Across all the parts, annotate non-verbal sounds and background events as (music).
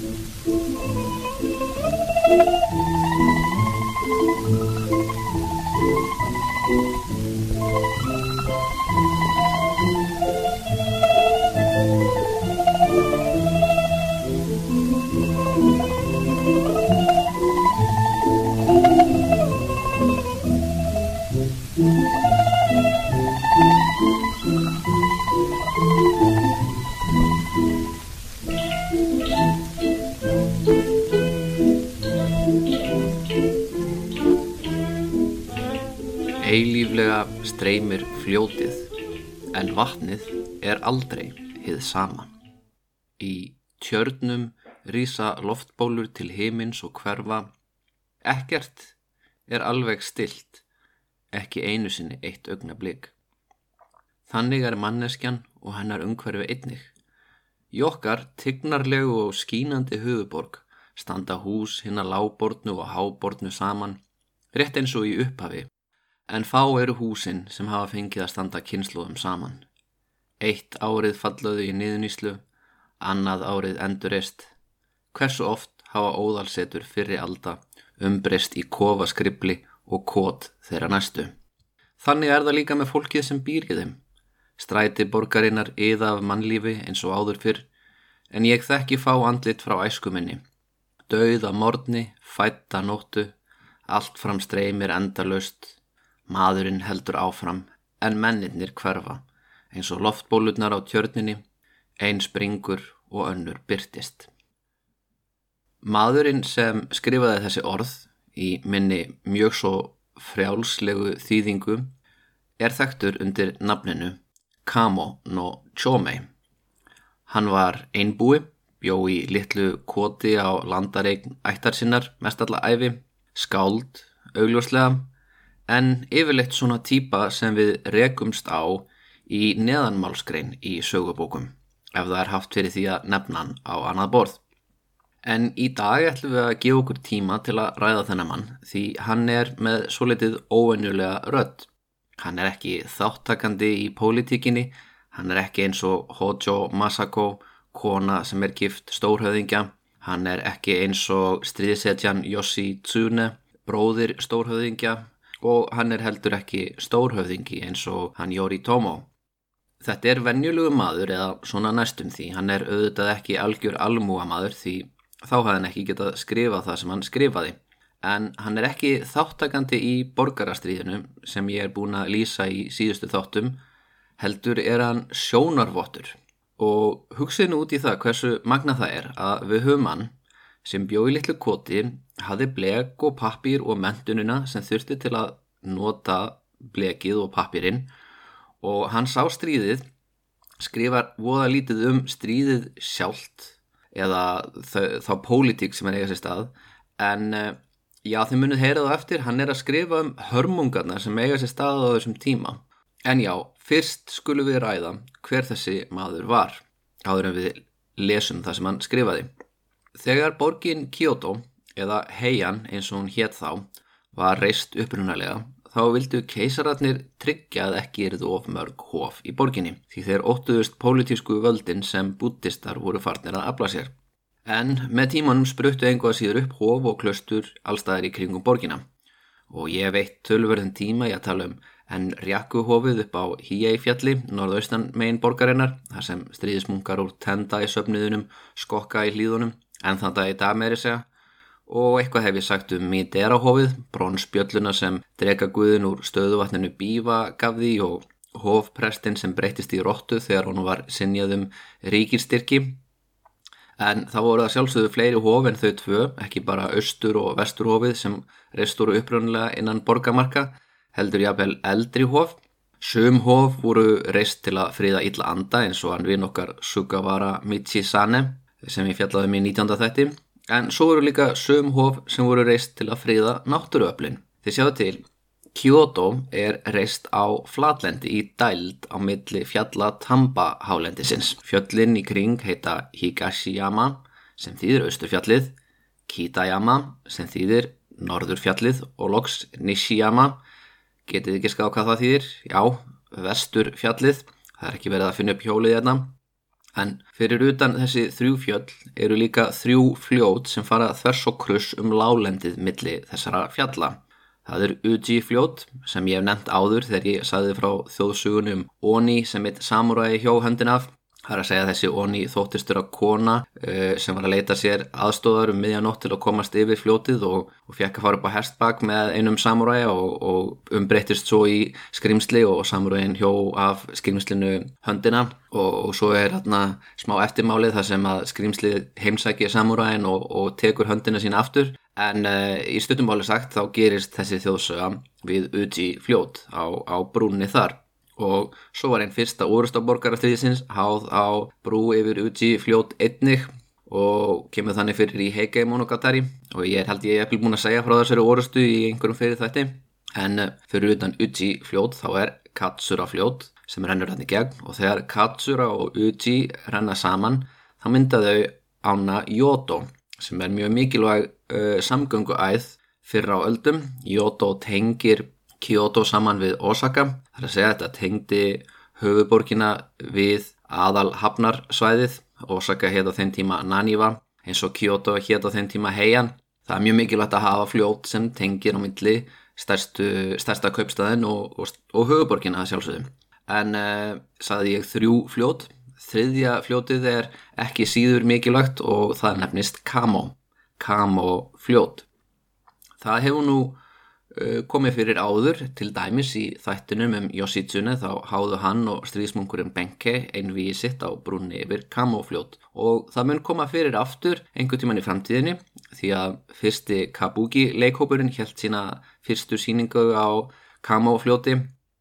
Thank you. Er aldrei hið sama. Í tjörnum rýsa loftbólur til himins og hverfa. Ekkert er alveg stilt, ekki einu sinni eitt augnablík. Þannig er manneskjan og hennar umhverfi einnig. Í okkar tignarlegu og skínandi höfuborg standa hús hinn að lábortnu og hábortnu saman, rétt eins og í upphafi en fá eru húsin sem hafa fengið að standa kynsluðum saman. Eitt árið fallöðu í niðuníslu, annað árið endurist. Hversu oft hafa óðalsetur fyrri alda umbreyst í kofaskribli og kót þeirra næstu. Þannig er það líka með fólkið sem býr í þeim. Stræti borgarinnar yða af mannlífi eins og áður fyrr, en ég þekki fá andlit frá æskuminni. Dauða morni, fætta nóttu, allt fram streymir endalöst, Maðurinn heldur áfram en mennirnir hverfa eins og loftbólurnar á tjörninni, einn springur og önnur byrtist. Maðurinn sem skrifaði þessi orð í minni mjög svo frjálslegu þýðingu er þekktur undir nafninu Kamo no Chomei. Hann var einbúi, bjó í litlu koti á landareign ættarsinnar mest alla æfi, skáld, augljóslega en yfirleitt svona típa sem við rekumst á í neðanmálskrein í sögubókum ef það er haft fyrir því að nefnan á annað borð. En í dag ætlum við að gefa okkur tíma til að ræða þennan mann því hann er með svo litið óvenjulega rödd. Hann er ekki þáttakandi í pólitíkinni, hann er ekki eins og Hojo Masako, kona sem er gift stórhauðingja, hann er ekki eins og stríðsetjan Yoshi Tsune, bróðir stórhauðingja og hann er heldur ekki stórhöfðingi eins og hann Jóri Tómo. Þetta er venjulegu maður eða svona næstum því, hann er auðvitað ekki algjör almúa maður því þá hafði hann ekki getað skrifað það sem hann skrifaði. En hann er ekki þáttakandi í borgarastriðinu sem ég er búin að lýsa í síðustu þáttum, heldur er hann sjónarvottur og hugsiðin út í það hversu magna það er að við höfum hann sem bjó í litlu koti hafði blek og pappir og mentununa sem þurfti til að nota blekið og pappirinn og hann sá stríðið skrifar voða lítið um stríðið sjálft eða þá pólitík sem er eiga sér stað. En eh, já þið munið heyraðu eftir hann er að skrifa um hörmungarna sem eiga sér stað á þessum tíma. En já, fyrst skulum við ræða hver þessi maður var áður en við lesum það sem hann skrifaði. Þegar borgin Kyoto, eða Heian eins og hún hétt þá, var reist upprunalega, þá vildu keisararnir tryggja að ekki erðu of mörg hof í borginni, því þeir óttuðust pólitísku völdin sem búttistar voru farnir að afla sér. En með tímanum spruttu einhvað síður upp hof og klöstur allstaðar í kringum borgina. Og ég veit tölverðin tíma ég að tala um en Rjakkuhofið upp á Híeifjalli, norðaustan megin borgarinnar, þar sem stríðismunkar úr tenda í söfniðunum, skokka í hlýðunum en þann dag í dag meiri segja og eitthvað hef ég sagt um Míderahofið, brónspjölluna sem drega guðin úr stöðuvatninu Bíva gaf því og hofprestin sem breytist í róttu þegar hún var sinjað um ríkirstyrki en þá voru það sjálfsögðu fleiri hof en þau tvö, ekki bara austur og vesturhofið sem reistúru uppröndilega innan borgamarka, heldur jáfnvel eldri hof Sum hof voru reist til að friða illa anda eins og hann vinn okkar Sugawara Michisane sem ég fjallaði mér um í 19. þætti en svo eru líka söm hof sem voru reist til að friða náttúruöflin. Þið sjáu til, Kyoto er reist á flatlendi í dæld á milli fjalla Tamba hálendisins. Fjöllin í kring heita Higashiyama sem þýðir austurfjallið, Kitayama sem þýðir norðurfjallið og loks Nishiyama, getið ekki ská hvað það þýðir? Já, vesturfjallið, það er ekki verið að finna upp hjólið hérna En fyrir utan þessi þrjú fjöll eru líka þrjú fljót sem fara þvers og kruss um lálendið milli þessara fjalla. Það er Uji fljót sem ég hef nefnt áður þegar ég saði frá þjóðsugunum Oni sem eitt samúræði hjó höndin af Það er að segja að þessi Oni þóttistur að kona uh, sem var að leita sér aðstóðar um miðjanótt til að komast yfir fljótið og, og fekk að fara upp á hestbak með einum samuræja og, og umbreytist svo í skrimsli og samuræjin hjó af skrimslinu höndina. Og, og svo er hérna smá eftirmálið þar sem að skrimsli heimsækja samuræjin og tekur höndina sína aftur. En uh, í stuttumváli sagt þá gerist þessi þjóðsöga við Uji fljót á, á brúnni þar og svo var einn fyrsta úrstaborgarastriðsins háð á brú yfir Uji fljót einnig og kemur þannig fyrir í Heikei Monogatari. Og ég er held ég ekki búin að segja frá þessari orðstu í einhverjum fyrir þætti. En eh, fyrir utan Uji fljót þá er Katsura fljót sem rennur hann í gegn. Og þegar Katsura og Uji renna saman þá mynda þau ána Yoto sem er mjög mikilvæg uh, samgöngu æð fyrir á öldum. Yoto tengir Kyoto saman við Osaka Það er að segja að þetta tengdi höfuborgina við aðal hafnarsvæðið. Osaka heit á þenn tíma Naniwa eins og Kyoto heit á þenn tíma Heian. Það er mjög mikilvægt að hafa fljót sem tengir á stærstu, stærsta kaupstæðin og, og, og höfuborgina sjálfsögum. En uh, saði ég þrjú fljót. Þriðja fljótið er ekki síður mikilvægt og það nefnist Kamo. Kamo fljót. Það hefur nú Eh, komið fyrir áður til dæmis í þættunum um Yoshitsune þá háðu hann og stríðsmunkurinn Benke einvíi sitt á brunni yfir Kamofljót og það mun koma fyrir aftur einhver tíman í framtíðinni því að fyrsti Kabuki leikhópurinn held sína fyrstu síningu á Kamofljóti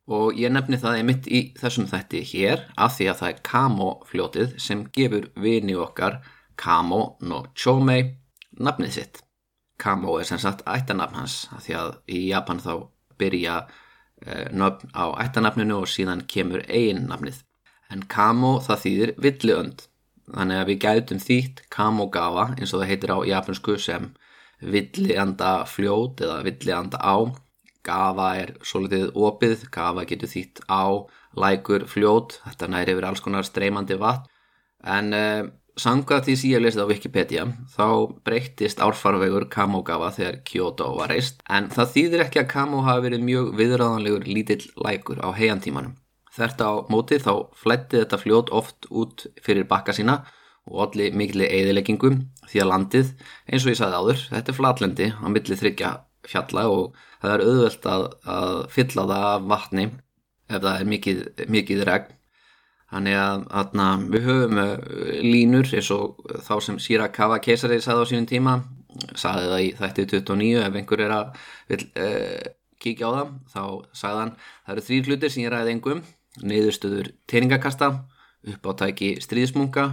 og ég nefni það einmitt í þessum þætti hér af því að það er Kamofljótið sem gefur vini okkar Kamo no Chomei nafnið sitt. Kamo er sem sagt ættanafn hans því að í Japan þá byrja uh, nöfn á ættanafninu og síðan kemur eiginnafnið. En Kamo það þýðir villiönd þannig að við gætum þýtt Kamogawa eins og það heitir á japansku sem villianda fljót eða villianda á. Gawa er svolítið opið, Gawa getur þýtt á, lækur, fljót, þetta næri yfir alls konar streymandi vatn en uh, Sanga því sem ég lesið á Wikipedia þá breyttist árfarvegur Kamogawa þegar Kyoto var reist en það þýðir ekki að Kamo hafi verið mjög viðræðanlegur lítill lækur á heiantímanum. Þetta á móti þá flætti þetta fljót oft út fyrir bakka sína og allir mikli eðileggingum því að landið, eins og ég sagði áður, þetta er flatlendi á milli þryggja fjalla og það er auðvelt að, að fylla það af vatni ef það er mikið, mikið regn Þannig að atna, við höfum uh, línur eins og þá sem Shirakawa keisari saði á sínum tíma, saði það í þætti 29 ef einhver er að vil, uh, kíkja á það, þá sagði hann það eru þrýr hlutir sem ég ræði engum, neyðurstöður teiningakasta, uppáttæki stríðsmunga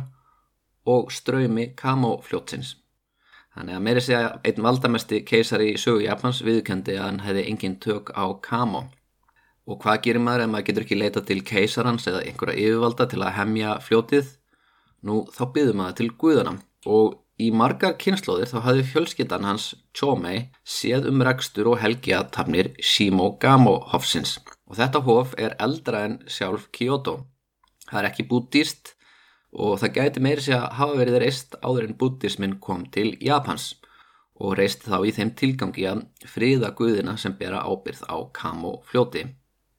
og ströymi kamofljótsins. Þannig að meiri segja einn valdamesti keisari í sögu Japans viðkendi að hann hefði engin tök á kamo. Og hvað gerir maður ef maður getur ekki leita til keisarans eða einhverja yfirvalda til að hemja fljótið? Nú þá byður maður til guðana og í margar kynnslóðir þá hafði fjölskyttan hans Chomei séð um rekstur og helgiatafnir Shimogamo hofsins og þetta hof er eldra en sjálf Kyoto. Það er ekki bútist og það gæti meiri sé að hafa verið reist áður en bútismin kom til Japans og reist þá í þeim tilgangi að friða guðina sem bera ábyrð á Kamo fljóti.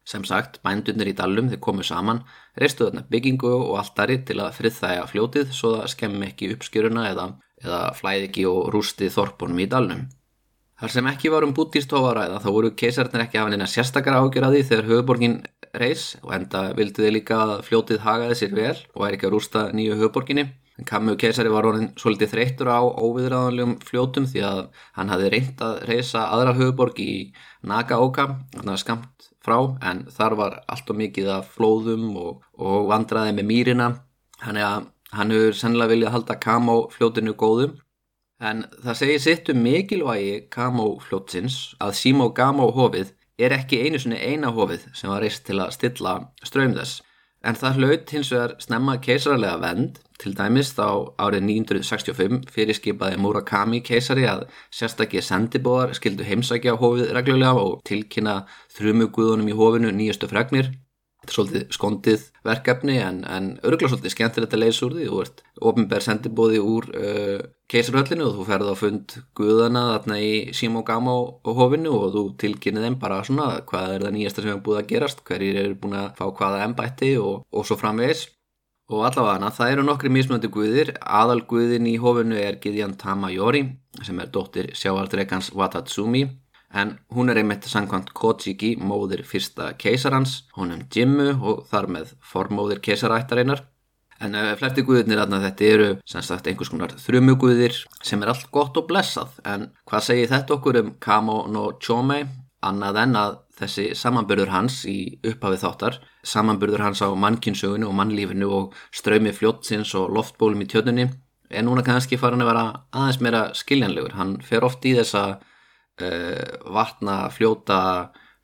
Sem sagt, bændunir í dalum þeir komu saman, reistu þarna byggingu og alltari til að friðþæja fljótið svo það skemmi ekki uppskjöruna eða, eða flæði ekki og rústi þorpunum í dalnum. Þar sem ekki var um búttístofaræða þá voru keisarnir ekki af henni sérstakar ágjör að því þegar höfuborgin reys og enda vildi þið líka að fljótið hagaði sér vel og er ekki að rústa nýju höfuborginni. Kammu keisari var orðin svolítið þreyttur á óviðræðanlegum fljótum því að hann hafi reynt að reysa aðra höfuborg í Nagaoka, skamt frá, en þar var allt og mikið af flóðum og, og vandraði með mýrina. Hann hefur sennilega viljað halda Kamó fljótinu góðum. En það segir sitt um mikilvægi Kamó fljótsins að Simo Gamó hofið er ekki einu sinni eina hofið sem var reist til að stilla ströym þess. En það hlaut hins vegar snemma keisararlega vend, til dæmis þá árið 965 fyrirskipaði Murakami keisari að sérstakki sendibóðar skildu heimsækja á hófið reglulega og tilkynna þrjumuguðunum í hófinu nýjastu fregnir. Þetta er svolítið skondið verkefni en, en örgulega svolítið skemmtilegt að leysa úr því. Þú ert ofinbær sendibóði úr uh, keisarhöllinu og þú ferði á fund guðana þarna í Simo Gamo og hofinu og þú tilkynni þeim bara svona hvað er það nýjasta sem hefur búið að gerast, hverjir eru búin að fá hvaða embætti og, og svo framvegis. Og allavega það eru nokkri mismunandi guðir, aðal guðin í hofinu er Gideon Tamayori sem er dóttir sjáaldregans Watatsumi en hún er einmitt sangkvæmt Kojiki, móðir fyrsta keisarans, hún er Jimmu og þar með formóðir keisarættarinnar. En uh, flesti guðirnir aðna þetta eru sagt einhvers konar þrjumuguðir sem er allt gott og blessað. En hvað segir þetta okkur um Kamo no Chome? Annað en að þessi samanbyrður hans í upphafið þáttar, samanbyrður hans á mannkynsögunu og mannlífinu og ströymi fljótsins og loftbólum í tjötunni er núna kannski farin að vera aðeins meira skiljanlegur. Hann fer oft í þessa uh, vatna fljóta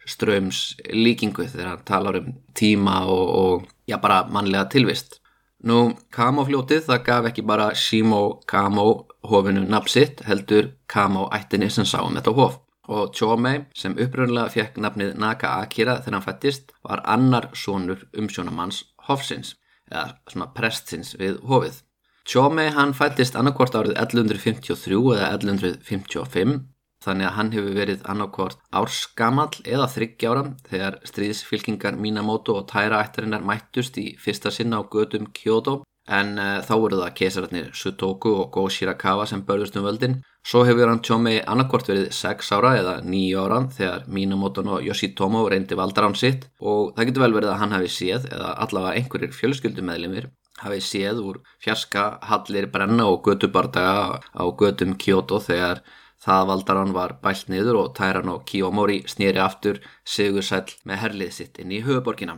ströms líkingu þegar hann talar um tíma og, og já bara mannlega tilvist. Nú Kamo fljótið það gaf ekki bara Shimo Kamo hofinu nafn sitt heldur Kamo ættinni sem sá um þetta hof og Chomei sem uppröðunlega fekk nafnið Naka Akira þegar hann fættist var annar sonur umsjónamanns hofsins eða svona prestsins við hofið. Chomei hann fættist annarkvort árið 1153 eða 1155 þannig að hann hefur verið annarkort ársgamall eða þryggjára þegar stríðsfylkingar Minamoto og Taira ættarinnar mættust í fyrsta sinna á gödum Kyoto en uh, þá voru það keisararnir Sutoku og Go Shirakawa sem börðust um völdin. Svo hefur hann Chomei annarkort verið 6 ára eða 9 ára þegar Minamoto og Yoshitomo reyndi valdarán sitt og það getur vel verið að hann hafi séð eða allavega einhverjir fjölskyldumæðlimir hafi séð úr fjarska hallir brenna og gödubardaga á gödum Kyoto þegar Það valdaran var bælt niður og Tæran og Kiyomori snýri aftur sigursæl með herlið sitt inn í höfuborgina.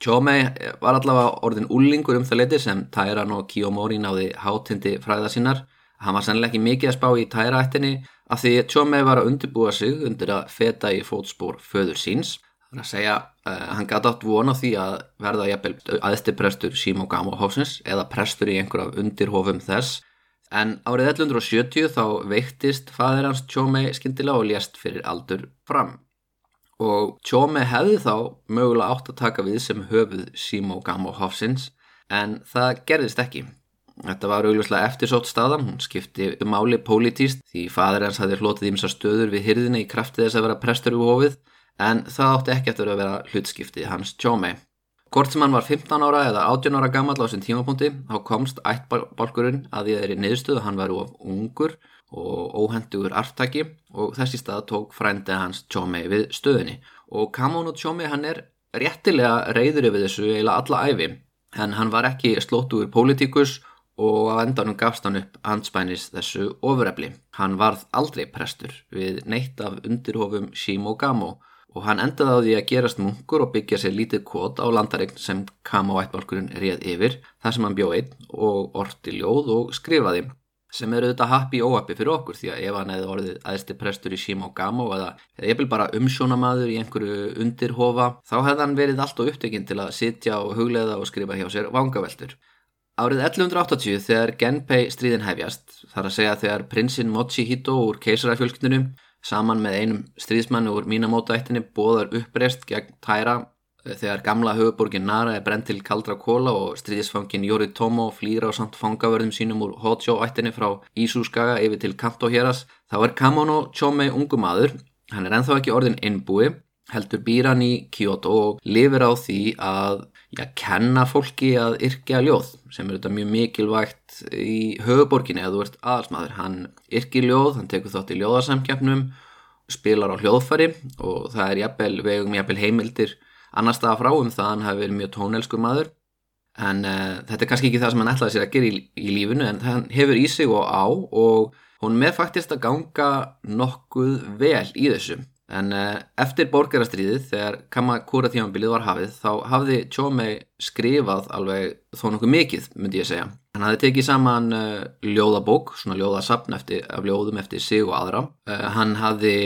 Chomei var allavega orðin úlingur um það leti sem Tæran og Kiyomori náði hátindi fræða sínar. Hann var sannlega ekki mikið að spá í Tæraættinni af því Chomei var að undirbúa sig undir að feta í fótspór föður síns. Þannig að segja, uh, hann gæti átt vona því að verða jafnvel aðstir prestur Shimogamo hófsins eða prestur í einhver af undirhofum þess En árið 1170 þá veiktist fadir hans Tjómei skindilega og lést fyrir aldur fram. Og Tjómei hefði þá mögulega átt að taka við sem höfuð Simo Gamo Hofsins en það gerðist ekki. Þetta var augljóslega eftirsótt staðan, hún skipti um máli pólitíst því fadir hans hafði hlotið ímsa stöður við hyrðinni í kraftið þess að vera prestur úr hofið en það átti ekki eftir að vera hlutskiptið hans Tjómei. Hvort sem hann var 15 ára eða 18 ára gammal á þessum tímapunkti þá komst ættbálkurinn að því að þeir í niðurstöðu hann var of ungur og óhendugur arftaki og þessi stað tók frændið hans Tjómei við stöðinni og Kamón og Tjómei hann er réttilega reyður yfir þessu eila alla æfi en hann var ekki slóttugur pólitíkus og á endanum gafst hann upp handspænis þessu ofurefli. Hann varð aldrei prestur við neitt af undirhofum Shimo Gamo og hann endaði á því að gerast munkur og byggja sér lítið kvot á landaregn sem kam á ættbálkurinn réð yfir þar sem hann bjóð einn og orti ljóð og skrifaði sem eru þetta happy óhappy fyrir okkur því að ef hann hefði orðið aðstu prestur í Shimo Gamo eða vil bara umsjónamaður í einhverju undirhofa þá hefði hann verið allt og upptekinn til að sitja og huglega og skrifa hjá sér vangaveltur. Árið 1180 þegar Genpei stríðin hefjast þar að segja þegar prinsinn Mochihito úr keisarafjölknunum saman með einum stríðsmannu úr Minamoto-ættinni bóðar uppreist gegn Taira eh, þegar gamla höfuborgin Nara er brent til kaldra kóla og stríðisfangin Yoritomo flýra á samt fangavörðum sínum úr Hojo-ættinni frá Ísúskaga yfir til Kanto-héras þá er Kamono Chomei ungumadur hann er enþá ekki orðin innbúi heldur býr hann í Kyoto og lifir á því að já, kenna fólki að yrkja ljóð sem er þetta mjög mikilvægt í höfuborginni eða þú ert aðalsmaður. Hann yrkir ljóð, hann tekur þátt í ljóðarsamkjafnum, spilar á hljóðfari og það er jafnvel, vegum jafnvel heimildir annar staða frá um það að hann hafi verið mjög tónelsku maður. En uh, þetta er kannski ekki það sem hann ætlaði sér að gera í, í lífinu en hann hefur í sig og á og hún með faktist að ganga nokkuð vel í þessum. En uh, eftir borgarastriðið þegar Kamakura tímanbilið var hafið þá hafði Chomei skrifað alveg þó nokkuð mikið myndi ég segja. Hann hafði tekið saman uh, ljóðabók, svona ljóðasapn eftir, af ljóðum eftir sig og aðra. Uh, hann hafði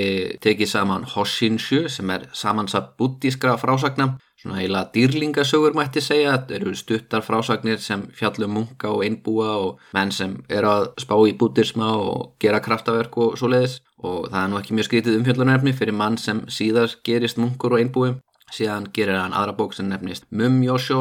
tekið saman Hoshinshu sem er samansapp buddískra frásagna svona heila dýrlingasögur mætti segja, þetta eru stuttar frásagnir sem fjallum munka og einbúa og menn sem er að spá í bútirsma og gera kraftaverk og svo leiðis og það er nú ekki mjög skrítið umfjöldunarefni fyrir mann sem síðar gerist munkur og einbúi síðan gerir hann aðra bók sem nefnist Mumjósjó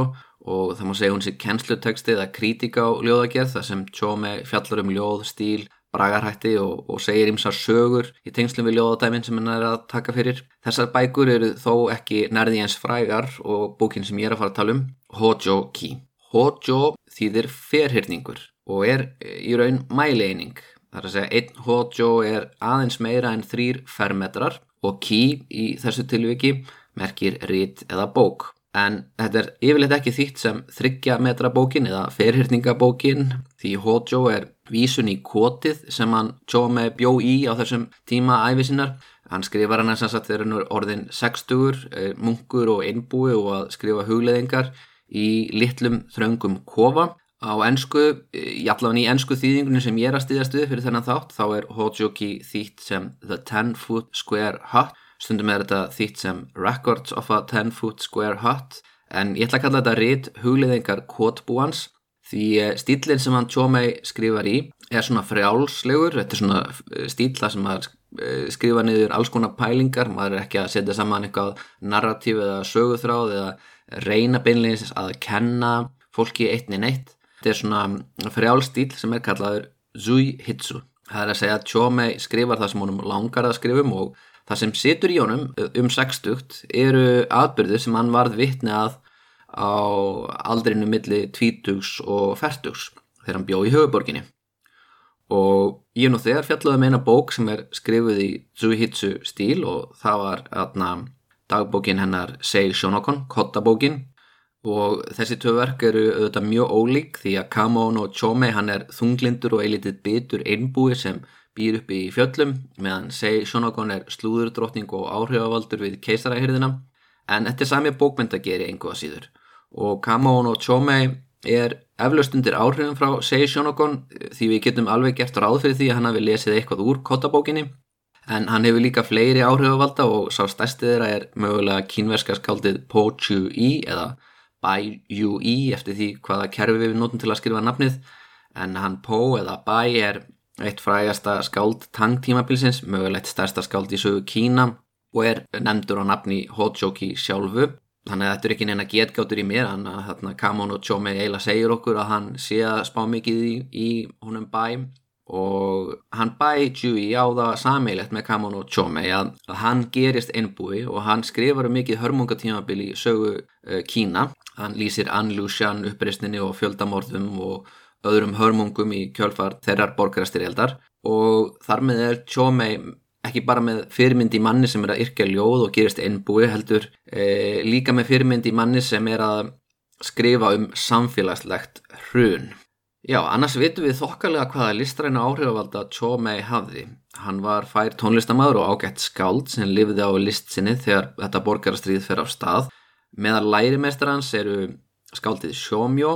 og það má segja hún sér kennsluteksti eða krítika á ljóðagerð þar sem Tjómi fjallar um ljóð, stíl, bragarhætti og, og segir ímsar sögur í tengslum við ljóðadæmin sem hann er að taka fyrir. Þessar bækur eru þó ekki nærði eins frægar og bókin sem ég er að fara að tala um, Hojo Ki. Hojo þýðir ferhyrningur og er í raun mæleining. Það er að segja einn Hojo er aðeins meira en þrýr fermetrar og Ki í þessu tilviki merkir rít eða bók. En þetta er yfirleitt ekki þýtt sem þryggja metra bókin eða ferhyrningabókin því Hojo er vísun í kotið sem hann tjóð með bjó í á þessum tíma æfisinnar. Hann skrifar hann eins og þegar hann er orðin 60, eh, munkur og einbúi og að skrifa hugleðingar í litlum þraungum kofa. Á ennsku, í allavega í ennsku þýðingunum sem ég er að stýðast við fyrir þennan þátt, þá er Hojoki þýtt sem The Ten Foot Square Hut. Stundum er þetta þýtt sem Records of a 10 Foot Square Hut en ég ætla að kalla þetta rít hugliðingar kotbúans því eh, stílinn sem hann Tjómei skrifar í er svona frjálslegur, þetta er svona eh, stíl það sem maður eh, skrifa niður alls konar pælingar, maður er ekki að setja saman eitthvað narratív eða söguþráð eða reyna beinleins að kenna fólki eittni neitt þetta er svona frjálstíl sem er kallaður Zui Hitsu það er að segja að Tjómei skrifar það sem honum langar að skrifum og Það sem situr í honum um 60 eru atbyrðir sem hann varð vittni að á aldrinu milli 20 og 40 þegar hann bjó í höfuborginni. Og ég nú þegar fjallaði með um eina bók sem er skrifuð í Zuhitsu stíl og það var atna, dagbókin hennar Sei Shonokon, Kottabókin og þessi tvö verk eru auðvitað mjög ólík því að Kamon og Chome hann er þunglindur og eilitið bitur einbúi sem býr upp í fjöllum meðan Sei Shonogon er slúðurdrottning og áhrifavaldur við keisaræhyrðina en þetta er sami bókmyndageri einhvað síður. Og Kamon og Chomei er eflaust undir áhrifum frá Sei Shonogon því við getum alveg gert ráð fyrir því að hann hafi lesið eitthvað úr kottabókinni en hann hefur líka fleiri áhrifavalda og sá stærstið þeirra er mögulega kínverska skaldið Po Chu Yi eða Bai Yu Yi eftir því hvaða kerfi við notum til að skrifa nafnið. En hann Po eða Bai er eitt frægasta skáld Tang tímabilsins, mögulegt stærsta skáld í sögu Kína og er nefndur á nafni Hojoki sjálfu. Þannig að þetta er ekki neina getgáttur í mér þannig að Kamon og Chome eiginlega segir okkur að hann sé að spá mikið í, í húnum bæ og hann bæ Jui á það sammeilegt með Kamon og Chome að, að hann gerist einbúi og hann skrifar um mikið hörmungatímabil í sögu uh, Kína hann lýsir An Lushan uppreysninni og fjöldamorðum og öðrum hörmungum í kjölfar þeirrar borgarastyrjaldar og þar með er Tjómei ekki bara með fyrirmynd í manni sem er að yrkja ljóð og gerist einbúi heldur e, líka með fyrirmynd í manni sem er að skrifa um samfélagslegt hrun. Já, annars vitum við þokkalega hvaða listræna áhrifavalda Tjómei hafði. Hann var fær tónlistamæður og ágætt skáld sem lifði á listsinni þegar þetta borgarastrið fer á stað. Meðal lærimestrar hans eru skáldið Sjómjó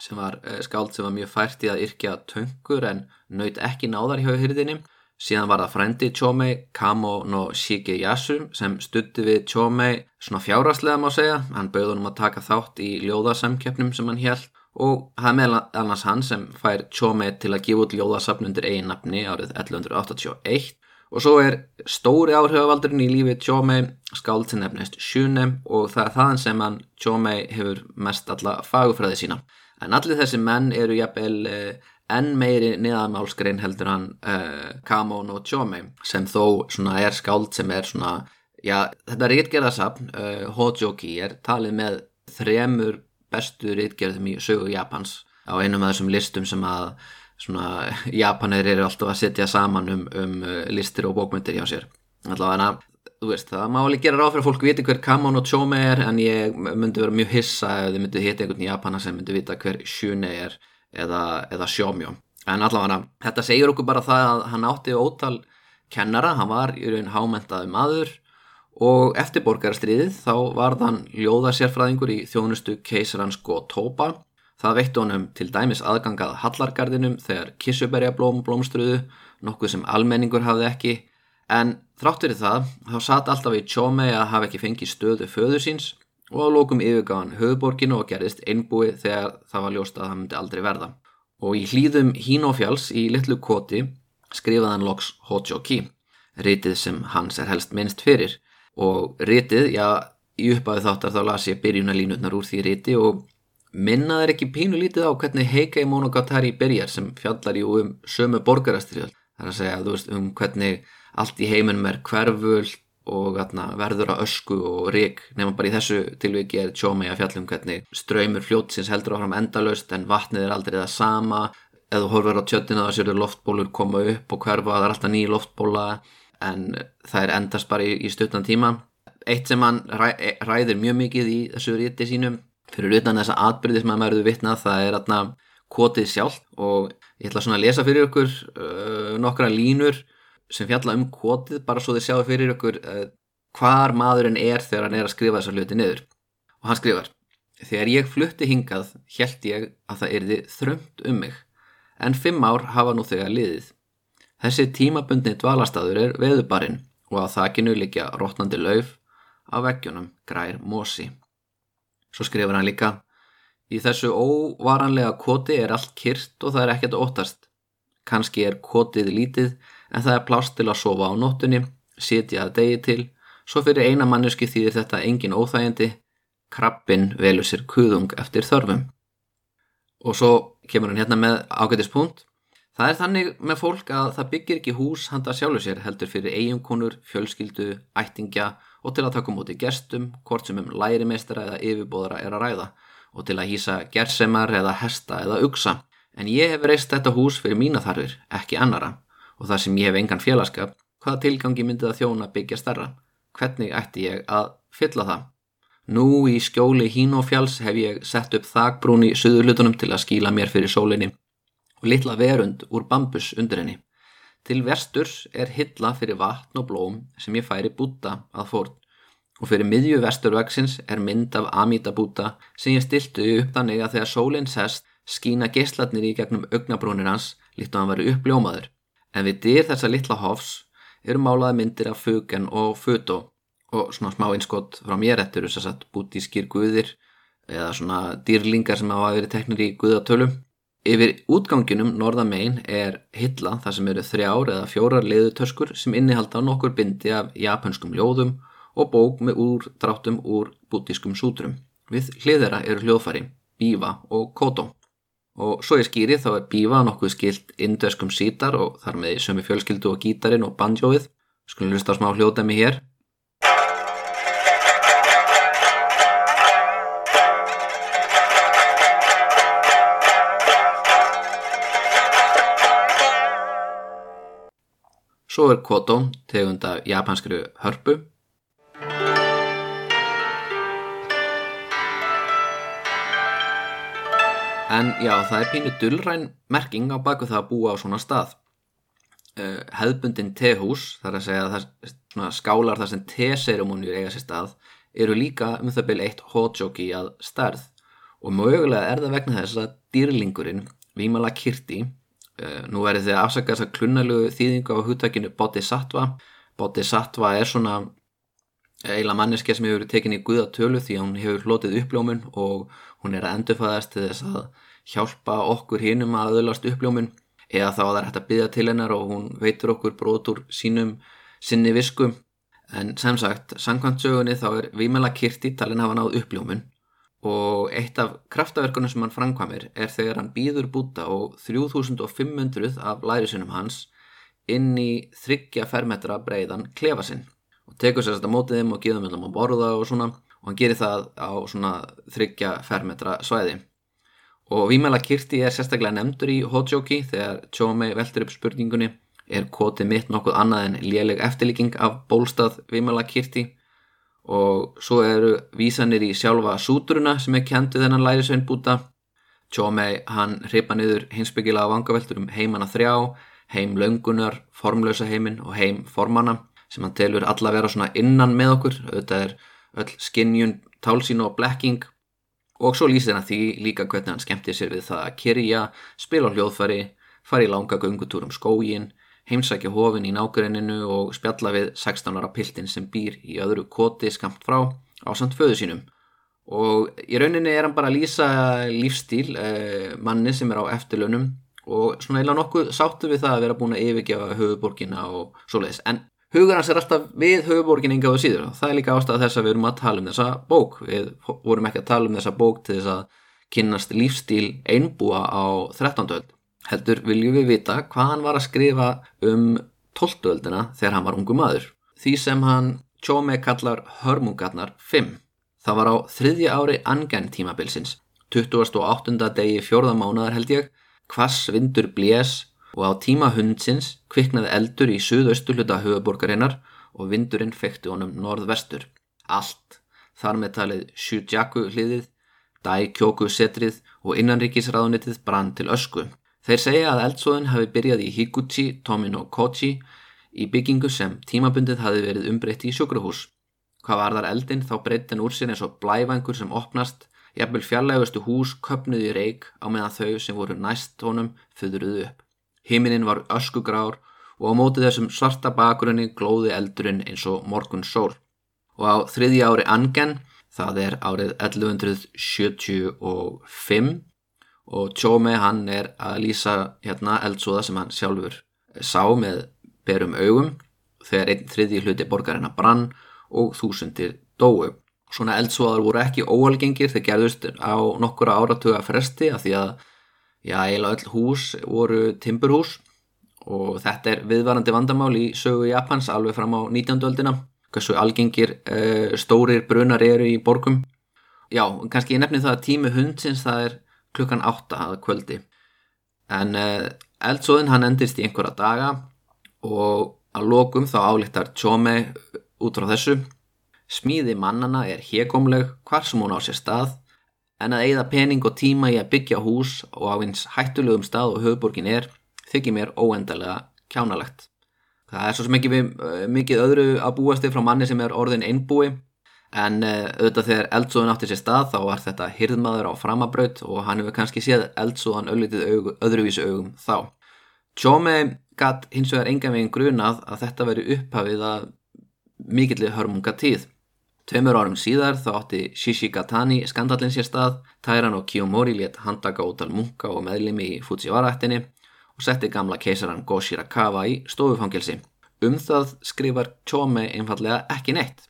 sem var eh, skáld sem var mjög fært í að yrkja töngur en naut ekki náðar hjá hyrðinni. Síðan var það frendi Chomei, Kamo no Shigeyasu sem stutti við Chomei svona fjáraslega má segja. Hann bauð honum að taka þátt í ljóðasamkeppnum sem hann held og það er meðal annars hann sem fær Chomei til að gefa út ljóðasapn undir einn nafni árið 1181 og svo er stóri áhrifavaldurinn í lífi Chomei skáld sem nefnist Shune og það er þaðan sem hann Chomei hefur mest alla fagufræði sína. En allir þessi menn eru jafnvel uh, enn meiri niðamálskrein heldur hann uh, Kamon og Chome sem þó svona er skáld sem er svona já þetta rítgerðarsapn uh, eh, Hojoki er talið með þremur bestu rítgerðum í sögu Japans á einum af þessum listum sem að svona (laughs) Japanir eru alltaf að setja saman um, um listir og bókmyndir hjá sér. Allavega þú veist, það má alveg gera ráð fyrir að fólk viti hver Kamon og Chome er en ég myndi vera mjög hissa ef þið myndi hitta einhvern í Japana sem myndi vita hver Shune er eða, eða Shomyo. En allavega þetta segir okkur bara það að hann átti ótal kennara, hann var í raun hámentaði maður og eftir borgarastriðið þá var þann ljóðarsérfræðingur í þjónustu keisarans Gotoba það veitti honum til dæmis aðgangað Hallargardinum þegar kissuberjablóm blómstruðu nokkuð sem almenningur hafði ekki En þrátt fyrir það, þá satt alltaf í tjómei að hafa ekki fengið stöðu föður síns og á lókum yfirgáðan höfuborginu og gerðist einbúið þegar það var ljóst að það myndi aldrei verða. Og í hlýðum Hínófjáls í litlu koti skrifaði hann loks Hojoki, ritið sem hans er helst minnst fyrir. Og ritið, já, í uppæðu þáttar þá las ég byrjunalínutnar úr því riti og minna þeir ekki pínu lítið á hvernig Heikei Monogatari byrjar sem fjallar í um sömu borgarastriðal. Það er að segja veist, um hvernig allt í heiminum er hverfult og atna, verður að ösku og rík nema bara í þessu tilviki er tjómei að fjallum hvernig ströymur fljótsins heldur áfram endalust en vatnið er aldrei það sama. Eða þú horfur á tjöttina þá séu loftbólur koma upp og hverfa það er alltaf ný loftbóla en það er endast bara í, í stuttan tíma eitt sem hann ræ, ræðir mjög mikið í þessu ríti sínum fyrir utan þessa atbyrði sem hann verður vitnað það er atna kotið sjálf og ég ætla svona að lesa fyrir ykkur uh, nokkra línur sem fjalla um kvotið bara svo þið sjáu fyrir ykkur uh, hvar maðurinn er þegar hann er að skrifa þessa hluti niður og hann skrifar Þegar ég flutti hingað held ég að það erði þrömt um mig en fimm ár hafa nú þegar liðið. Þessi tímabundni dvalastadur er veðubarinn og á þakinu líkja rótnandi lauf á veggjunum grær mosi. Svo skrifur hann líka Í þessu óvaranlega koti er allt kyrt og það er ekkert óttast. Kanski er kotið lítið en það er plást til að sofa á nóttunni, sitja að degi til, svo fyrir eina manneski þýðir þetta engin óþægindi, krabbin velur sér kuðung eftir þörfum. Og svo kemur hann hérna með ágætispunkt. Það er þannig með fólk að það byggir ekki hús handa sjálfu sér heldur fyrir eiginkonur, fjölskyldu, ættingja og til að taka múti gestum, hvort sem um lærimeistara eða yfirbóðara er að ræða og til að hýsa gersemar eða hesta eða uksa. En ég hef reist þetta hús fyrir mína þarfir, ekki annara og þar sem ég hef engan félagskap, hvaða tilgangi myndið að þjóna byggja starra? Hvernig ætti ég að fylla það? Nú í skjóli hínófjáls hef ég sett upp þakbrún í söðurlutunum til að skíla mér fyrir sólinni og litla verund úr bambus undir henni. Til vesturs er hilla fyrir vatn og blóm sem ég færi búta að fórn og fyrir miðju vesturvegsins er mynd af Amita búta sem ég stiltu upp þannig að þegar sólinn sest skína geislatnir í gegnum augnabrúnir hans líkt og hann var uppljómaður. En við dyr þessa litla hofs eru málaði myndir af fugen og fötó og svona smá einskott frá mér eru þess að bútískir guðir eða svona dýrlingar sem hafa verið teknir í guðatölum Yfir útganginum norðamein er hilla þar sem eru þrjár eða fjórar leðutöskur sem innihalda nokkur bindi af japanskum ljóðum og bók með úrdráttum úr bútískum sútrum. Við hliðera eru hljóðfari, bífa og kótó. Og svo ég skýri þá er bífa nokkuð skilt indöskum sítar og þar með sömu fjölskyldu og gítarin og bandjóið skulum hlusta á smá hljóðdæmi hér Svo er koto tegunda japanskri hörpu En já, það er pínu dullræn merking á baku það að búa á svona stað. Uh, hefðbundin tehús, þar að segja það, svona skálar þar sem teseremóniur eiga sér stað, eru líka um það byrja eitt hótsjóki að stærð og mögulega er það vegna þess að dýrlingurinn, Vímala Kirti, nú verður þið að afsaka þess að klunnalugu þýðingu á húttakinu Bodhisattva. Bodhisattva er svona eiginlega manneske sem hefur tekinni í guðatölu því að hún hefur hlotið uppljómun og hún er að endurfæðast til þess að hjálpa okkur hinnum að öðlast uppljómun. Eða þá að það er hægt að byggja til hennar og hún veitur okkur brotur sínum sinni visku. En sem sagt, sangkvæmtsögunni þá er Vímela Kirti talin hafa náð uppljómun og eitt af kraftaverkunum sem hann framkvæmir er þegar hann býður búta og 3500 af lærisunum hans inn í þryggja fermetra breiðan klefa sinn. Og tekur sér þetta mótið þeim og geður þeim að borða og svona. Og hann gerir það á svona þryggja fermetra svæði. Og Vímela Kirti er sérstaklega nefndur í Hojoki þegar Chomei veldur upp spurningunni er kotið mitt nokkuð annað en léleg eftirlíking af bólstað Vímela Kirti og svo eru vísanir í sjálfa súturuna sem er kendið þennan lærisveinbúta. Chomei hann hripa niður hinsbyggila á vangaveltur um heimana þrjá heim laungunar, formlösa heiminn og heim formana sem hann telur alla vera svona innan með okkur. Auðvitað er öll skinnjun, tálsín og blekking. Og svo lýsir hann því líka hvernig hann skemmtir sér við það að kyrja, spila á hljóðfari, fara í langa gungutúrum skógin, heimsækja hofin í nákvæðininu og spjalla við 16 ára piltin sem býr í öðru koti skamt frá á samt föðu sínum. Og í rauninni er hann bara að lýsa lífstíl eh, manni sem er á eftirlunum og svona eila nokkuð sáttu við það að vera búin að yfirgefa höfuborgina og svoleiðis. En hugur hans er alltaf við höfuborgin yngaðu síður og það er líka ástæða þess að við erum að tala um þessa bók við vorum ekki að tala um þessa bók til þess að kynnast lífstíl einbúa á 13. öld heldur viljum við vita hvað hann var að skrifa um 12. öldina þegar hann var ungu maður því sem hann Tjómi kallar hörmungarnar 5 það var á þriðja ári angenn tímabilsins 28. degi fjórðamánaðar held ég Kvass vindur blés og á tíma hundsins kviknaði eldur í suðaustu hluta höfuborgarinnar og vindurinn fekti honum norðvestur. Allt, þar með talið Shujaku hliðið, Daikyoku setrið og innanríkisraðunitið brann til ösku. Þeir segja að eldsóðun hafi byrjað í Higuchi, Tomino Kochi í byggingu sem tímabundið hafi verið umbreytt í sjúkrahús. Hvað var þar eldin þá breytin úr sér eins og blævangur sem opnast, jafnvel fjarlægustu hús köpnuði í reik á meðan þau sem voru næst honum föðruðu upp. Himinin var öskugrár og á móti þessum svarta bakgrunni glóði eldurinn eins og morgun sól. Og á þriðji ári Angen, það er árið 1175 og Tjómi hann er að lýsa hérna eldsóða sem hann sjálfur sá með berum augum þegar einn þriðji hluti borgarina brann og þúsundir dóu. Svona eldsóðar voru ekki óalgengir þegar gerðust á nokkura áratuga fresti að því að já, eiginlega öll hús voru timburhús og þetta er viðvarandi vandamál í sögu Japans alveg fram á 19. öldina hversu algengir uh, stórir brunar eru í borgum já, kannski ég nefni það að tími hundsins það er klukkan 8 að kvöldi. En uh, eldsóðin hann endist í einhverja daga og að lokum þá álíktar Tjóme út frá þessu. Smíði mannana er hégomleg hvar sem hún á sér stað en að eigða pening og tíma í að byggja hús og á eins hættulegum stað og höfuborgin er þykir mér óendalega kjánalegt. Það er svo ekki við uh, mikið öðru að búast þig frá manni sem er orðin einbúi en uh, auðvitað þegar eldsóðun átti sér stað þá var þetta hirðmaður á framabraut og hann hefur kannski séð eldsóðan aug, öðruvísu augum þá. Tjómi gatt hins vegar enga veginn grunað að þetta veri upphafið að mikillir hörmunga tíð. Tveimur árum síðar þá átti Shishigatani skandalinn sér stað, Tairan og Kiyomori létt handaka ótal munka og meðlimi í Fujiwara-ættinni og setti gamla keisaran Go Shirakawa í stofufangilsi. Um það skrifar Chome einfallega ekki neitt.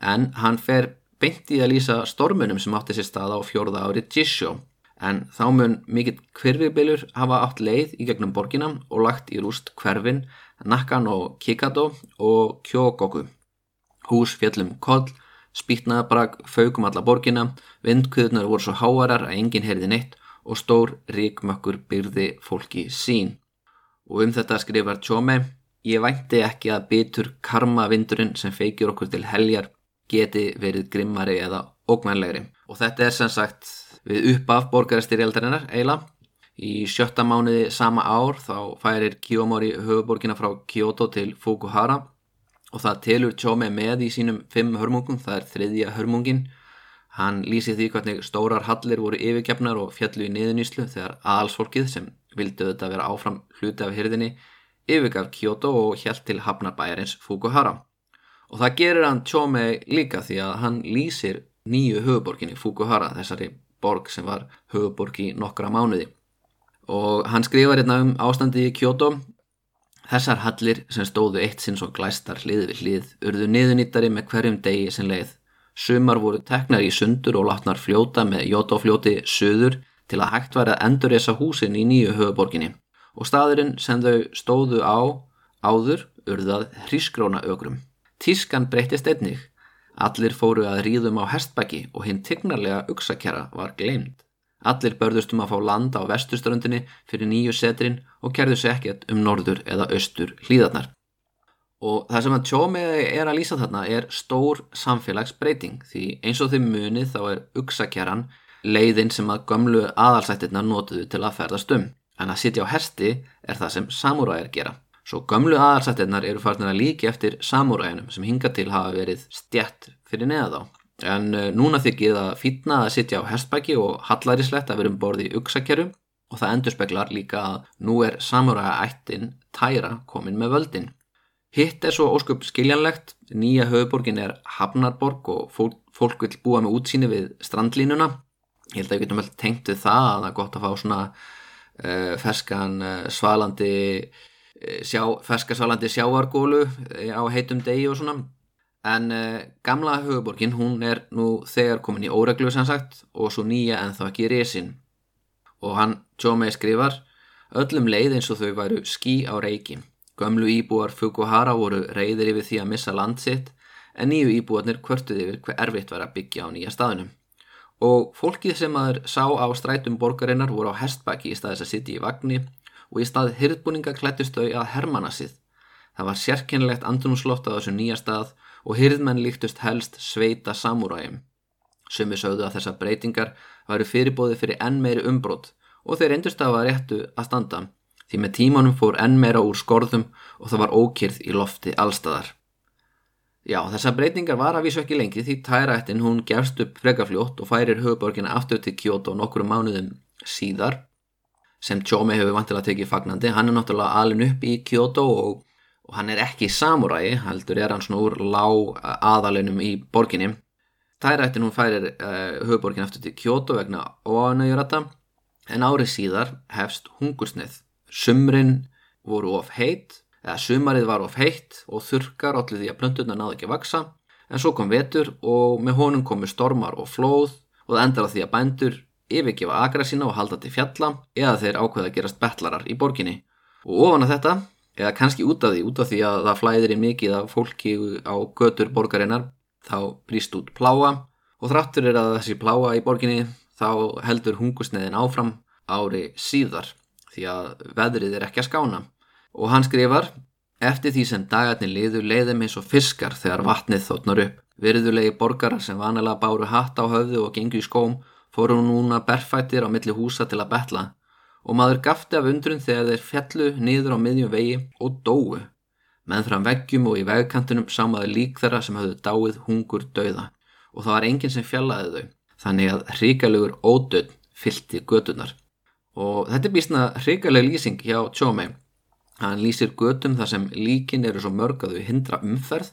En hann fer beint í að lýsa stormunum sem átti sér stað á fjórða ári Jisho, en þá mun mikill hverfibilur hafa átt leið í gegnum borgina og lagt í rúst hverfin Nakan og Kikado og Kyogoku. Hús fjallum koll Spýtnaðabrak faugum alla borgina, vindkuðunar voru svo háarar að enginn heyrði neitt og stór ríkmökkur byrði fólki sín. Og um þetta skrifar Tjóme, ég vænti ekki að bitur karmavindurinn sem feikir okkur til heljar geti verið grimmari eða ógnvænlegri. Og þetta er sem sagt við uppaf borgarstyrjaldarinnar eila. Í sjötta mánuði sama ár þá færir Kiyomori höfuborgina frá Kyoto til Fukuhara og það telur Tjómi með í sínum fimm hörmungum, það er þriðja hörmungin hann lýsi því hvernig stórar hallir voru yfirgefnar og fjallu í niðuníslu þegar aðalsfólkið sem vildu þetta vera áfram hluti af hyrðinni yfirgaf Kyoto og hjælt til hafnarbæjarins Fukuhara og það gerir hann Tjómi líka því að hann lýsir nýju höfuborginni Fukuhara þessari borg sem var höfuborg í nokkra mánuði og hann skrifar hérna um ástandi í Kyoto Þessar hallir sem stóðu eitt sinn svo glæstar hlið við hlið urðu niðunýttari með hverjum degi sem leið. Sumar voru teknar í sundur og látnar fljóta með jótáfljóti söður til að hægt væri að endur þessa húsin í nýju höfuborginni og staðurinn sem þau stóðu á áður urðað hrískróna ögrum. Tískan breytist einnig. Allir fóru að ríðum á hestbæki og hinn tignarlega uksakjara var gleimt. Allir börðust um að fá land á vestuströndinni fyrir nýju setrin og kerðu sér ekkert um norður eða austur hlýðarnar. Og það sem að tjómiði er að lýsa þarna er stór samfélagsbreyting því eins og því munið þá er uksakjaran leiðin sem að gömlu aðalsættirna notuðu til að ferðast um. En að sitja á hesti er það sem samúræðir gera. Svo gömlu aðalsættirnar eru farnir að líki eftir samúræðinum sem hinga til hafa verið stjætt fyrir neða þá. En uh, núna þykir það fítna að sitja á hestbæki og hallaríslegt að vera um borði í uksakjæru og það endur speklar líka að nú er samuræða ættin tæra komin með völdin. Hitt er svo ósköp skiljanlegt, nýja höfuborgin er Hafnarborg og fólk, fólk vil búa með útsýni við strandlínuna. Ég held að við getum vel tengt við það að það er gott að fá svona uh, ferskan uh, svalandi sjá, ferskasvalandi sjáargólu e, á heitum degi og svona. En e, gamla höfuborgin hún er nú þegar komin í óreglu sem sagt og svo nýja en þá ekki resin og hann Tjómei skrifar öllum leið eins og þau væru skí á reiki. Gömlu íbúar Fukuhara voru reyðir yfir því að missa land sitt en nýju íbúarnir kvörtuð yfir hver erfitt var að byggja á nýja staðunum og fólkið sem aður sá á strætum borgarinnar voru á hestbaki í staðis að sitja í vagni og í stað hyrðbúninga klættust þau að hermana síð. Það var sérkennilegt andrumslott á þessu nýja stað og hyrðmenn líktust helst sveita samúrægjum. Sumi sögðu að þessar breytingar varu fyrirbóði fyrir enn meiri umbrót og þeir endurst að var réttu að standa því með tímanum fór enn meira úr skorðum og það var ókýrð í lofti allstæðar. Já, þessar breytingar var að vísu ekki lengi því tærættin hún gerst upp frekafljótt og færir höfuborgina aftur til Kyoto nokkru mánuðum síðar sem Chome hefur vantilega tekið fagnandi. Hann er náttúrulega alin upp í Kyoto og, og hann er ekki samuræi, heldur er hann svona úr lág aðalinum í borginni. Tærættin hún færir uh, höfuborgina aftur til Kyoto vegna óanægjurata en árið síðar hefst hungursnið. Sumrin voru of heitt eða sumarið var of heitt og þurkar allir því að plöntuna náði ekki vaksa en svo kom vetur og með honum komu stormar og flóð og það endar að því að bændur yfirgefa agra sína og halda til fjalla eða þeir ákveða að gerast betlarar í borginni. Og ofan að þetta eða kannski út af því, út af því að það flæðir í mikið af fólki á götur borgarinnar þá brýst út pláa og þráttur er að þessi pláa í borginni þá heldur hungusneðin áfram ári síðar því að veðrið er ekki að skána. Og hann skrifar Eftir því sem dagarnir liður leiðum eins og fiskar þegar vatnið þóttnar upp. Virðulegi borgarar sem vanilega báru hatt á höfðu og gengu í skóm fóru núna berfættir á milli húsa til að betla og maður gafti af undrun þegar þeir fjallu niður á miðjum vegi og dóu. Menn fram veggjum og í vegkantunum samaði lík þeirra sem hafðu dáið hungur dauða og það var enginn sem fjallaði þau. Þannig að hríkalegur ódöð fylti gödunar. Og þetta er býstna hríkaleg lýsing hjá Tjómei hann lýsir götum þar sem líkin eru svo mörg að þau hindra umferð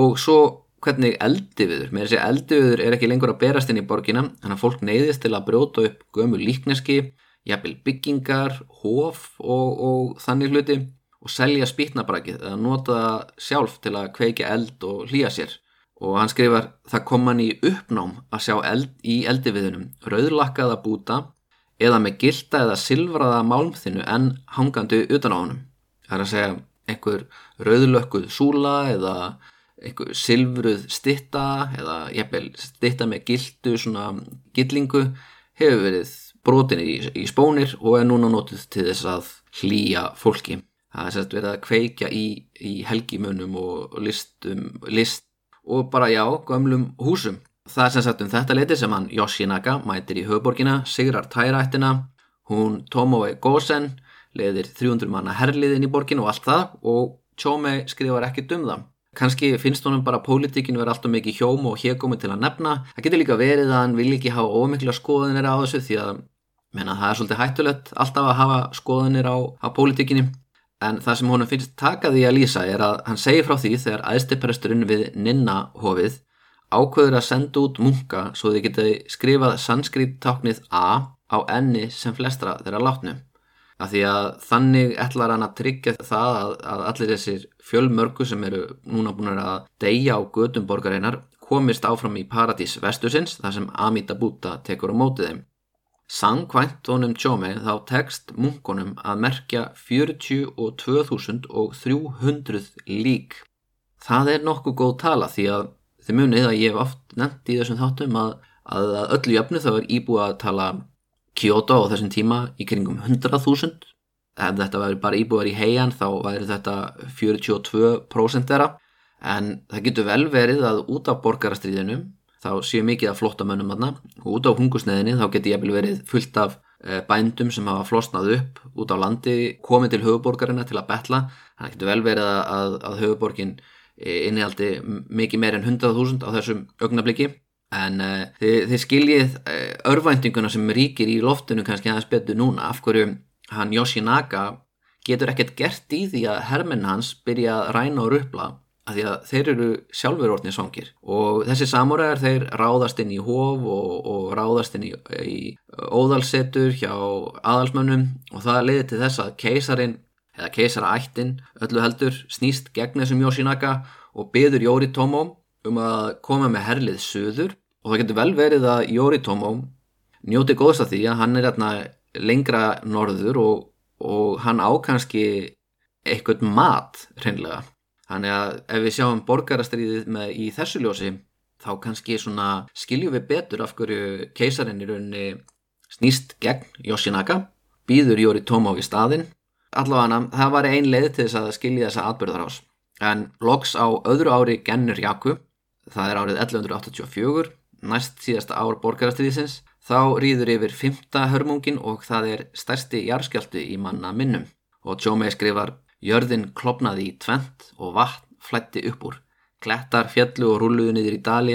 og svo hvernig eldiviður, með þessi eldiviður er ekki lengur að berast inn í borgina þannig að fólk neyðist til að brjóta upp gömu líkneski, jafnvel byggingar hof og, og þannig hluti og selja spýtnabrakið eða nota sjálf til að kveika eld og hlýja sér. Og hann skrifar það kom hann í uppnám að sjá eld í eldiviðunum rauðlakkaða búta eða með gilda eða silfraða málmþinu en hangandi utan á honum. Það er að segja einhver rauðlökkuð súla eða silfruð stitta eða jæfnvel stitta með gildu svona gillingu hefur verið brotin í, í spónir og er núna nótið til þess að hlýja fólki. Það er sérst verið að kveikja í, í helgimönum og listum, list og bara já, gömlum húsum. Það er sagt um þetta leiti sem hann Yoshinaka mætir í höfuborgina, sigrar tærættina, hún Tomoe Gosen leðir 300 manna herliðin í borgin og allt það og Tjómi skrifar ekkert um það. Kanski finnst honum bara pólitíkinu verið alltaf mikið hjóm og hégómi til að nefna. Það getur líka verið að hann vil ekki hafa ómikla skoðinir á þessu því að menna, það er svolítið hættulegt alltaf að hafa skoðinir á, á pólitíkinu. En það sem honum finnst takaði að lýsa er að hann segir frá því þegar aðstipresturinn við Ninna hofið ákveður að senda út munka svo þið geti skrifað sanskríptáknið A á enni sem flestra þeirra látnu af því að þannig ætlar hann að tryggja það að, að allir þessir fjölmörgu sem eru núna búin að deyja á gödum borgarinnar komist áfram í paradís vestusins þar sem Amita Buddha tekur á mótið þeim. Sangkvæmt honum tjómi þá tekst munkonum að merkja 42.300 lík. Það er nokkuð góð tala því að þið munið að ég hef oft nefnt í þessum þáttum að, að öllu jöfnu þá er íbúið að tala Kyoto á þessum tíma í kringum 100.000 ef þetta væri bara íbúðar í heian þá væri þetta 42% þeirra. En það getur vel verið að út af borgarastriðinu þá séu mikið af flottamönnum aðna og út á hungusneðinni þá getur ég verið fullt af eh, bændum sem hafa flosnað upp út á landi komið til höfuborgarina til að betla. Þannig getur vel verið að, að höfuborgin eh, innihaldi mikið meir en 100.000 á þessum augnabliki en uh, þið, þið skiljið uh, örvæntinguna sem ríkir í loftinu kannski aðeins betur núna af hverju hann Yoshinaka getur ekkert gert í því að hermenn hans byrja að ræna og rupla að því að þeir eru sjálfur orðnið svangir. Og þessi samúræðar þeir ráðast inn í hóf og, og ráðast inn í, í óðalsetur hjá aðalsmönnum og það leiði til þess að keisarin eða keisara ættin öllu heldur snýst gegn þessum Yoshinaka og byður Yoritomo um að koma með herlið söður og það getur vel verið að Yoritomo njóti góðs af því að hann er hérna lengra norður og, og hann ákanski eitthvað mat reynlega. Þannig að ef við sjáum borgarastriðið með í þessu ljósi þá kannski skiljum við betur af hverju keisarinn í rauninni snýst gegn Yoshinaka, býður Yoritomo í staðinn. Allavega það var ein leið til þess að skilja þessa atbyrðarás. En loks á öðru ári gennur Jakub, það er árið 1184, næst síðasta ár borgarastriðisins, þá rýður yfir fymta hörmungin og það er stærsti jarskjáltu í manna minnum. Og Tjómei skrifar Jörðin klopnaði í tvent og vatn flætti upp úr. Klettar, fjallu og rulluðu niður í dali,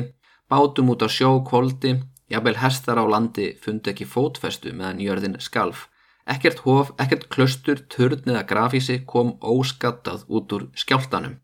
bátum út á sjó, kvóldi, jafnvel herstar á landi fundi ekki fótfestu meðan jörðin skalf. Ekkert hof, ekkert klöstur, törn eða grafísi kom óskattað út úr skjáltanum.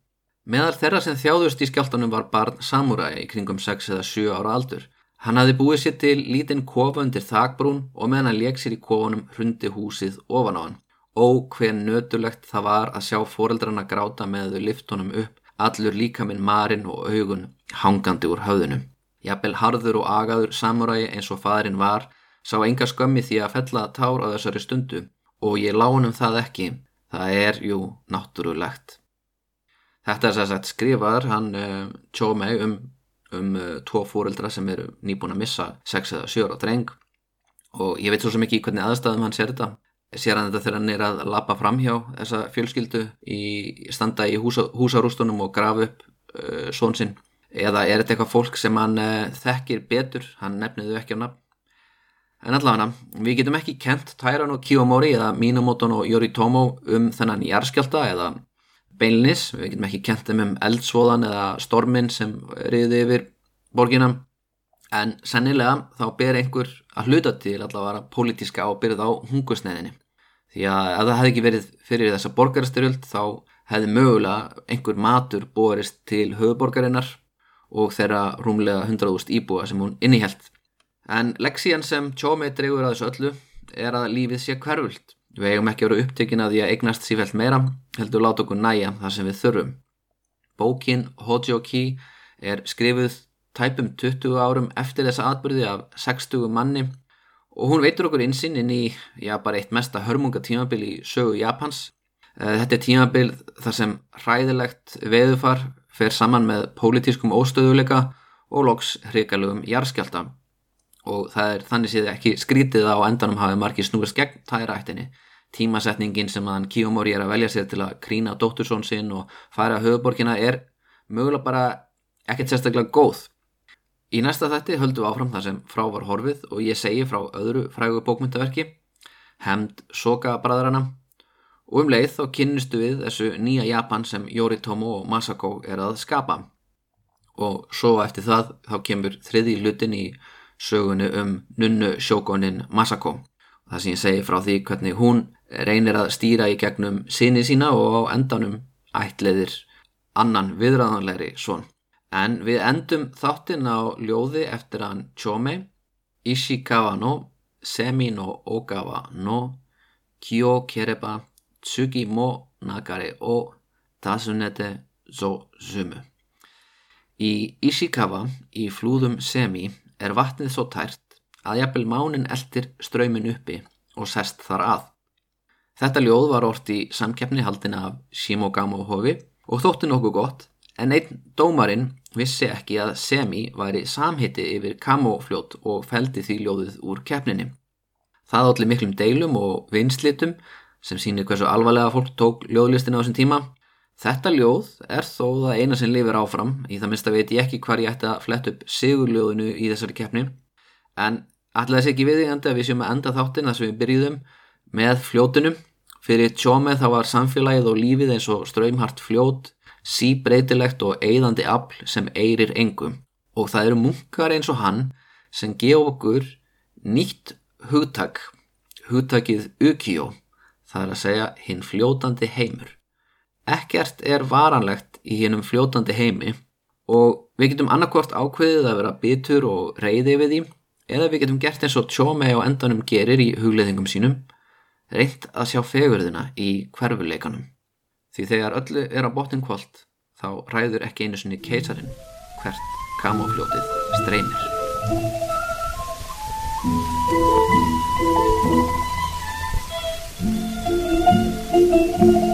Meðal þeirra sem þjáðust í skjáltanum var barn Samurai í kringum 6 eða 7 ára aldur. Hann hafði búið sér til lítinn kofa undir þakbrún og meðan hann leik sér í kofunum hrundi húsið ofan á hann. Ó hver nötulegt það var að sjá foreldrarna gráta með þau liftunum upp, allur líka minn marinn og augun hangandi úr höfðunum. Jafnvel harður og agaður samuræi eins og fadrin var, sá enga skömmi því að fella tár á þessari stundu og ég lánum það ekki, það er jú náttúrulegt. Þetta er sérsagt skrifar hann uh, Tjómei um, um uh, tvo fóreldra sem eru nýbúin að missa 6 eða 7 ára dreng. Og ég veit svo sem ekki hvernig aðstæðum hann sér þetta. Sér hann þetta þegar hann er að lappa fram hjá þessa fjölskyldu í standa í húsa, húsarústunum og grafa upp uh, són sinn. Eða er þetta eitthvað fólk sem hann uh, þekkir betur, hann nefniðu ekki á nafn. En allavega við getum ekki kent Tæran og Kiyomori eða Minamoton og Yoritomo um þennan jarskjálta eða beinlis, við getum ekki kent þeim um eldsvoðan eða stormin sem riði yfir borginam en sennilega þá ber einhver að hluta til allavega politíska ábyrð á hungusneiðinni því að ef það hefði ekki verið fyrir þessa borgarstyrjöld þá hefði mögulega einhver matur borist til höfuborgarinnar og þeirra rúmlega 100.000 íbúa sem hún innihjælt. En leksían sem Tjómi dregur að þessu öllu er að lífið sé hverfult. Við eigum ekki að vera upptökin að því að eignast sífælt meira, heldur láta okkur næja þar sem við þurfum. Bókin Hojoki er skrifuð tæpum 20 árum eftir þessa atbyrði af 60 manni og hún veitur okkur insinn inn í já, bara eitt mesta hörmunga tímabil í sögu Japans. Eh, þetta er tímabil þar sem hræðilegt veðufar fer saman með pólitískum óstöðuleika og loks hrikalugum jarskjálta og það er þannig séð ekki skrítið á endanum hafið margir snúist gegn tæraættinni. Tímasetningin sem hann Kiyomori er að velja sér til að krína dóttursón sinn og fara að höfuborkina er mögulega bara ekkert sérstaklega góð Í næsta þætti höldum við áfram þar sem frá var horfið og ég segi frá öðru frægu bókmyndaverki, Hemd Soka bræðrana og um leið þá kynnistu við þessu nýja Japan sem Yoritomo og Masako er að skapa. Og svo eftir það þá kemur þriði hlutin í sögunu um nunnu sjókonin Masako. Það sem ég segi frá því hvernig hún reynir að stýra í gegnum sinni sína og á endanum ætleðir annan viðræðanlegri svon. En við endum þáttinn á ljóði eftir hann Chome, Ishikawa no, Semi no Ogawa no, Kyo kereba, Tsugi mo nagare o, Tasunete zo sumu. Í Ishikawa, í flúðum Semi, er vatnið svo tært að jafnvel mánin eldir ströymin uppi og sest þar að. Þetta ljóð var orrt í samkeppni haldina af Shimogamo hofi og þótti nokkuð gott en einn dómarinn vissi ekki að Semi væri samhitti yfir kamófljót og feldi því ljóðið úr keppninni. Það allir miklum deilum og vinslitum sem sínir hversu alvarlega fólk tók ljóðlistin á þessum tíma. Þetta ljóð er þó það eina sem lifir áfram, í það minnst að veit ég ekki hvar ég ætti að fletta upp sigurljóðinu í þessari keppni, en allir þessi ekki viðingandi að við séum að enda þáttin þar sem við byrjuðum með fljótunum. Fyrir tjómið þá var samfélagið og lífið eins og ströymhart fljót síbreytilegt og eigðandi afl sem eirir engum og það eru munkar eins og hann sem gefa okkur nýtt hugtak, hugtakið ukjó, það er að segja hinn fljótandi heimur. Ekkert er varanlegt í hinnum fljótandi heimi og við getum annarkvort ákveðið að vera bitur og reyði við því eða við getum gert eins og tjómei á endanum gerir í hugleðingum sínum, reynt að sjá fegurðina í hverfuleikanum því þegar öllu er á botnin kvöld þá ræður ekki einu sinni keitarinn hvert kamofljótið streymir. Música